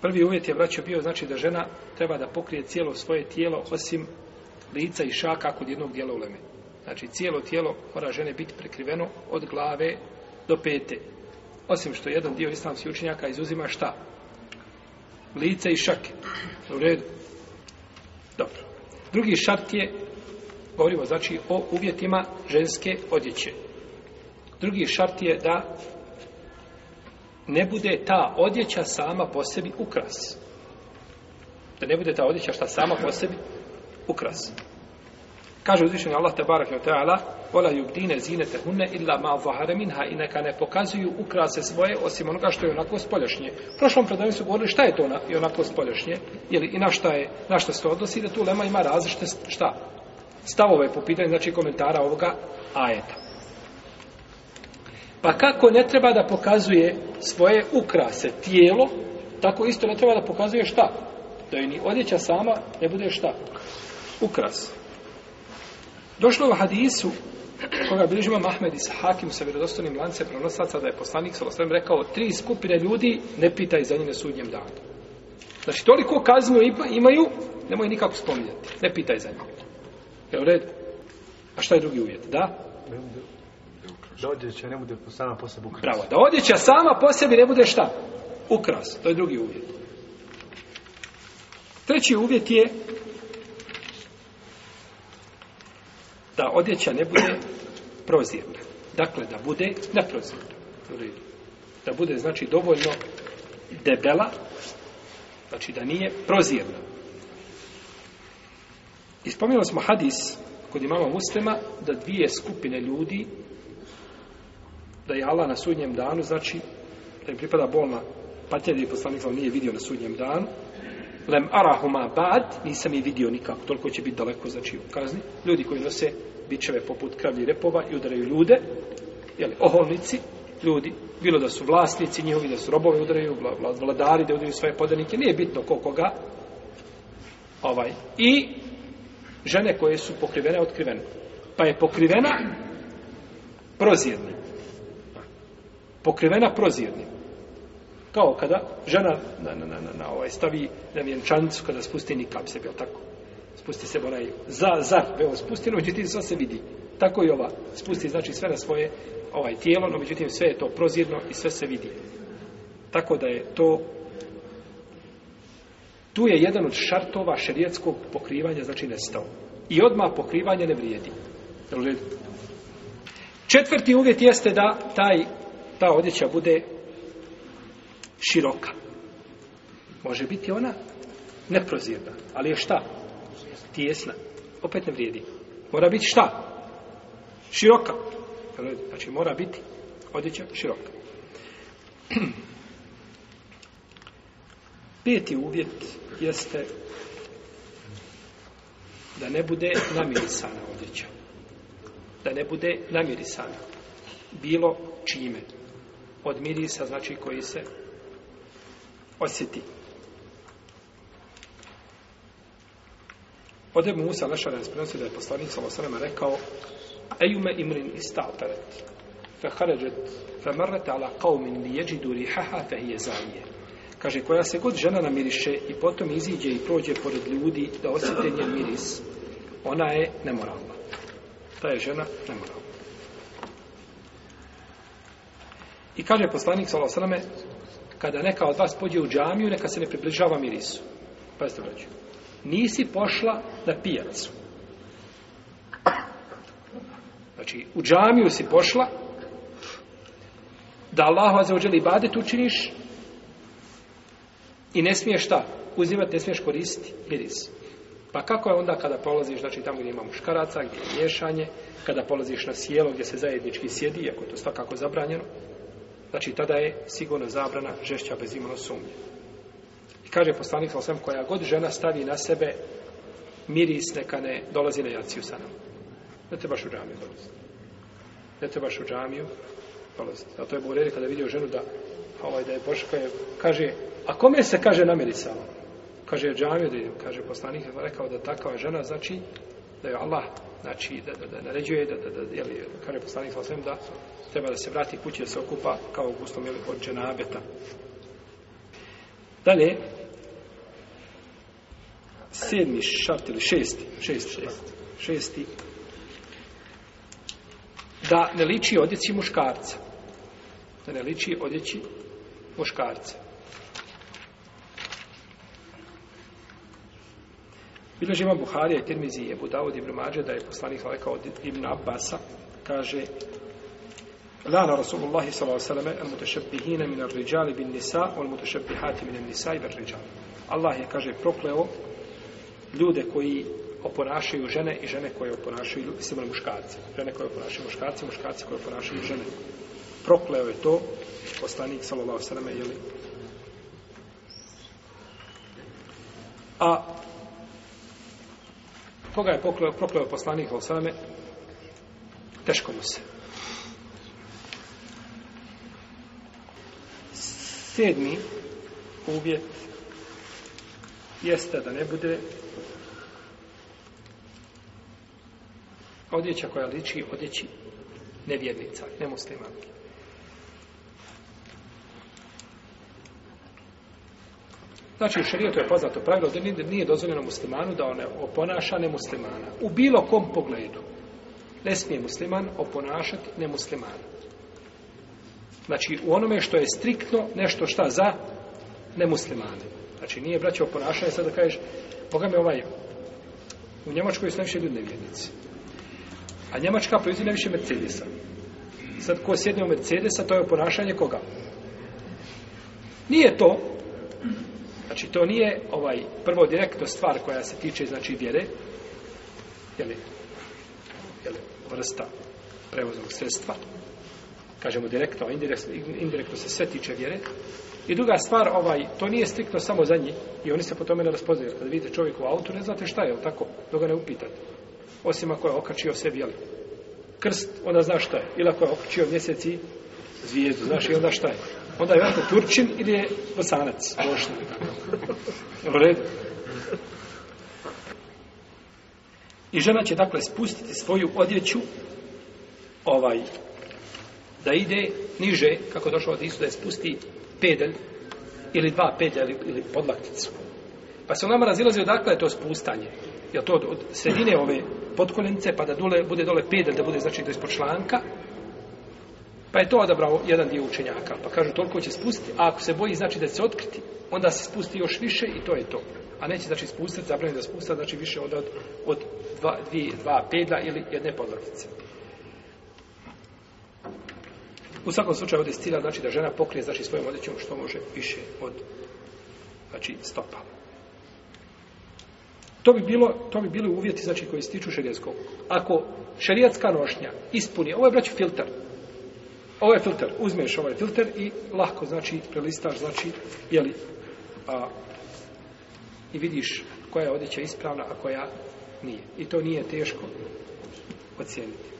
Prvi uvjet je vraćao bio znači da žena treba da pokrije cijelo svoje tijelo osim lica i šaka kod jednog dijela uleme. Znači cijelo tijelo mora žene biti prekriveno od glave do pete. Osim što jedan dio islamskih učenjaka izuzima šta? Lice i šake. U redu. Dobro. Drugi šart je, govorimo znači o uvjetima ženske odjeće. Drugi šart je da ne bude ta odjeća sama po sebi ukras. Da ne bude ta odjeća šta sama po sebi ukras. Kaže uzvišenje Allah te barak te taala: "Vola yubdine hunne illa ma vahare minha", i neka ne pokazuju ukrase svoje osim onoga što je onako spoljašnje. U prošlom predavanju su govorili šta je to i onako spoljašnje, i na šta je, na šta se odnosi da tu lema ima različite šta stavove po pitanju znači komentara ovoga ajeta. Pa kako ne treba da pokazuje svoje ukrase tijelo, tako isto ne treba da pokazuje šta? Da je ni odjeća sama ne bude šta? Ukras. Došlo u hadisu koga bilježi imam Ahmed i Hakim sa vjerodostojnim lance pronosaca, da je poslanik sa rekao tri skupine ljudi ne pitaj za njene sudnjem danu. Znači toliko kaznu imaju, nemoj nikako spominjati. Ne pitaj za njene. Je u redu? A šta je drugi uvjet? Da? Da odjeća ne bude sama po sebi ukras. da odjeća sama po sebi ne bude šta? Ukras, to je drugi uvjet. Treći uvjet je da odjeća ne bude prozirna. Dakle, da bude neprozirna. Da bude, znači, dovoljno debela, znači da nije prozirna. I spominjali smo hadis kod imama muslima da dvije skupine ljudi da je Allah na sudnjem danu, znači, da im pripada bolna patnja da je poslanik nije vidio na sudnjem danu, lem arahuma bad, nisam je vidio nikako, toliko će biti daleko, znači, u kazni. Ljudi koji nose bičeve poput kravlji repova i udaraju ljude, jeli, oholnici, ljudi, bilo da su vlasnici njihovi, da su robove udaraju, vladari da udaraju svoje podanike, nije bitno ko koga, ovaj, i žene koje su pokrivene, otkrivene. Pa je pokrivena prozirna pokrivena prozirnim. Kao kada žena na, na, na, na ovaj, stavi na vjenčancu kada spusti nikap se, bio tako? Spusti se onaj za, za, evo spusti, no međutim sve se vidi. Tako i ova, spusti znači sve na svoje ovaj tijelo, no međutim sve je to prozirno i sve se vidi. Tako da je to tu je jedan od šartova šerijetskog pokrivanja, znači nestao. I odmah pokrivanje ne vrijedi. Četvrti uvjet jeste da taj ta odjeća bude široka. Može biti ona neprozirna, ali je šta? Tijesna. Opet ne vrijedi. Mora biti šta? Široka. Znači mora biti odjeća široka. Peti uvjet jeste da ne bude namirisana odjeća. Da ne bude namirisana. Bilo čime od mirisa, znači koji se osjeti. Ode mu Musa naša prenosi da je poslanik Salosalema rekao Ejume imrin istataret fe haređet fe marrete ala qavmin li jeđidu rihaha Kaže, koja se god žena namiriše i potom iziđe i prođe pored ljudi da osjete njen miris, ona je nemoralna. Ta je žena nemoralna. I kaže poslanik sallallahu alejhi kada neka od vas pođe u džamiju, neka se ne približava mirisu. Pazite, Nisi pošla na pijacu. Znači, u džamiju si pošla, da Allah za i badet učiniš i ne smiješ šta? Uzimati, ne smiješ koristiti miris. Pa kako je onda kada polaziš, znači tamo gdje ima muškaraca, gdje je miješanje, kada polaziš na sjelo gdje se zajednički sjedi, ako je to svakako zabranjeno, Znači, tada je sigurno zabrana žešća bez imalo sumnje. I kaže poslanik sa koja god žena stavi na sebe miris neka ne dolazi na jaciju sa nam. Ne trebaš u džamiju dolaziti. Ne trebaš u džamiju dolaziti. Zato je redu kada vidio ženu da ovaj da je Boška je, kaže, a kome se kaže namirisala? Kaže džamiju da idem. kaže poslanik, rekao da takva žena znači da je Allah znači da, da, da naređuje, da, da, da jeli, kao je sa da treba da se vrati kući da se okupa kao gustom ili od abeta. Dalje, sedmi šart ili šesti, šesti, šesti da ne liči odjeći muškarca. Da ne liči odjeći muškarca. Bileži imam Buharija i Tirmizi i Ebu Dawud i Brumađe da je poslanik rekao od Ibn Abbasa, kaže Lana Rasulullahi s.a.v. al mutešabihine min al riđali bin nisa al mutešabihati min al nisa i riđali. Allah je, kaže, prokleo ljude koji oponašaju žene i žene koje oponašaju ljudi, muškarci. Žene koje oponašaju muškarci, muškarci koje oponašaju žene. Prokleo je to poslanik sallallahu alejhi ve A Koga je pokleo, Poslanika poslanik Osame? Teško mu se. Sedmi uvjet jeste da ne bude odjeća koja liči odjeći nevjednica, nemuslimanke. Znači, u šarijetu je poznato pravilo da nije dozvoljeno muslimanu da on oponaša nemuslimana. U bilo kom pogledu. Ne smije musliman oponašati nemuslimana. Znači, u onome što je striktno nešto šta za nemuslimane. Znači, nije braće oponašanje, sad da kažeš, Boga me ovaj, u Njemačkoj su najviše ljudi nevjednici. A Njemačka proizvodi najviše Mercedesa. Sad, ko sjedne u Mercedesa, to je oponašanje koga? Nije to Znači, to nije ovaj prvo direktno stvar koja se tiče, znači, vjere, jeli, vrsta prevoznog sredstva, kažemo direktno, indirektno, indirektno se sve tiče vjere. I druga stvar, ovaj, to nije striktno samo za njih i oni se po tome ne raspoznaju. Kada vidite čovjek u autu, ne znate šta je, tako? Dok ga ne upitate. Osim ako je okačio sebi, jeli, krst, onda zna šta je. Ili ako je okačio mjeseci zvijezdu, znaš i onda šta je. Onda je vjerojatno Turčin ili je Bosanac, Bošni. I žena će dakle spustiti svoju odjeću ovaj da ide niže, kako došlo od Isu, da je spusti pedelj ili dva pedlja ili, ili podlakticu. Pa se nama razilazi odakle je to spustanje. Je to od, sredine ove potkoljenice pa da bude dole pedelj, da bude znači do ispod članka, pa je to odabrao jedan dio učenjaka. Pa kažu, toliko će spustiti, a ako se boji, znači da će se otkriti, onda se spusti još više i to je to. A neće, znači, spustiti, zabrani da spusta, znači, više od, od, dva, dvije, pedla ili jedne podlatice. U svakom slučaju ovdje stila, znači, da žena pokrije, znači, svojom odjećom što može više od, znači, stopa. To bi, bilo, to bi bili uvjeti znači, koji se tiču Ako šerijatska nošnja ispuni, ovo je filter, Ovaj filter. Uzmeš ovaj filter i lahko, znači, prelistaš, znači, jeli, a, i vidiš koja je odjeća ispravna, a koja nije. I to nije teško ocijeniti.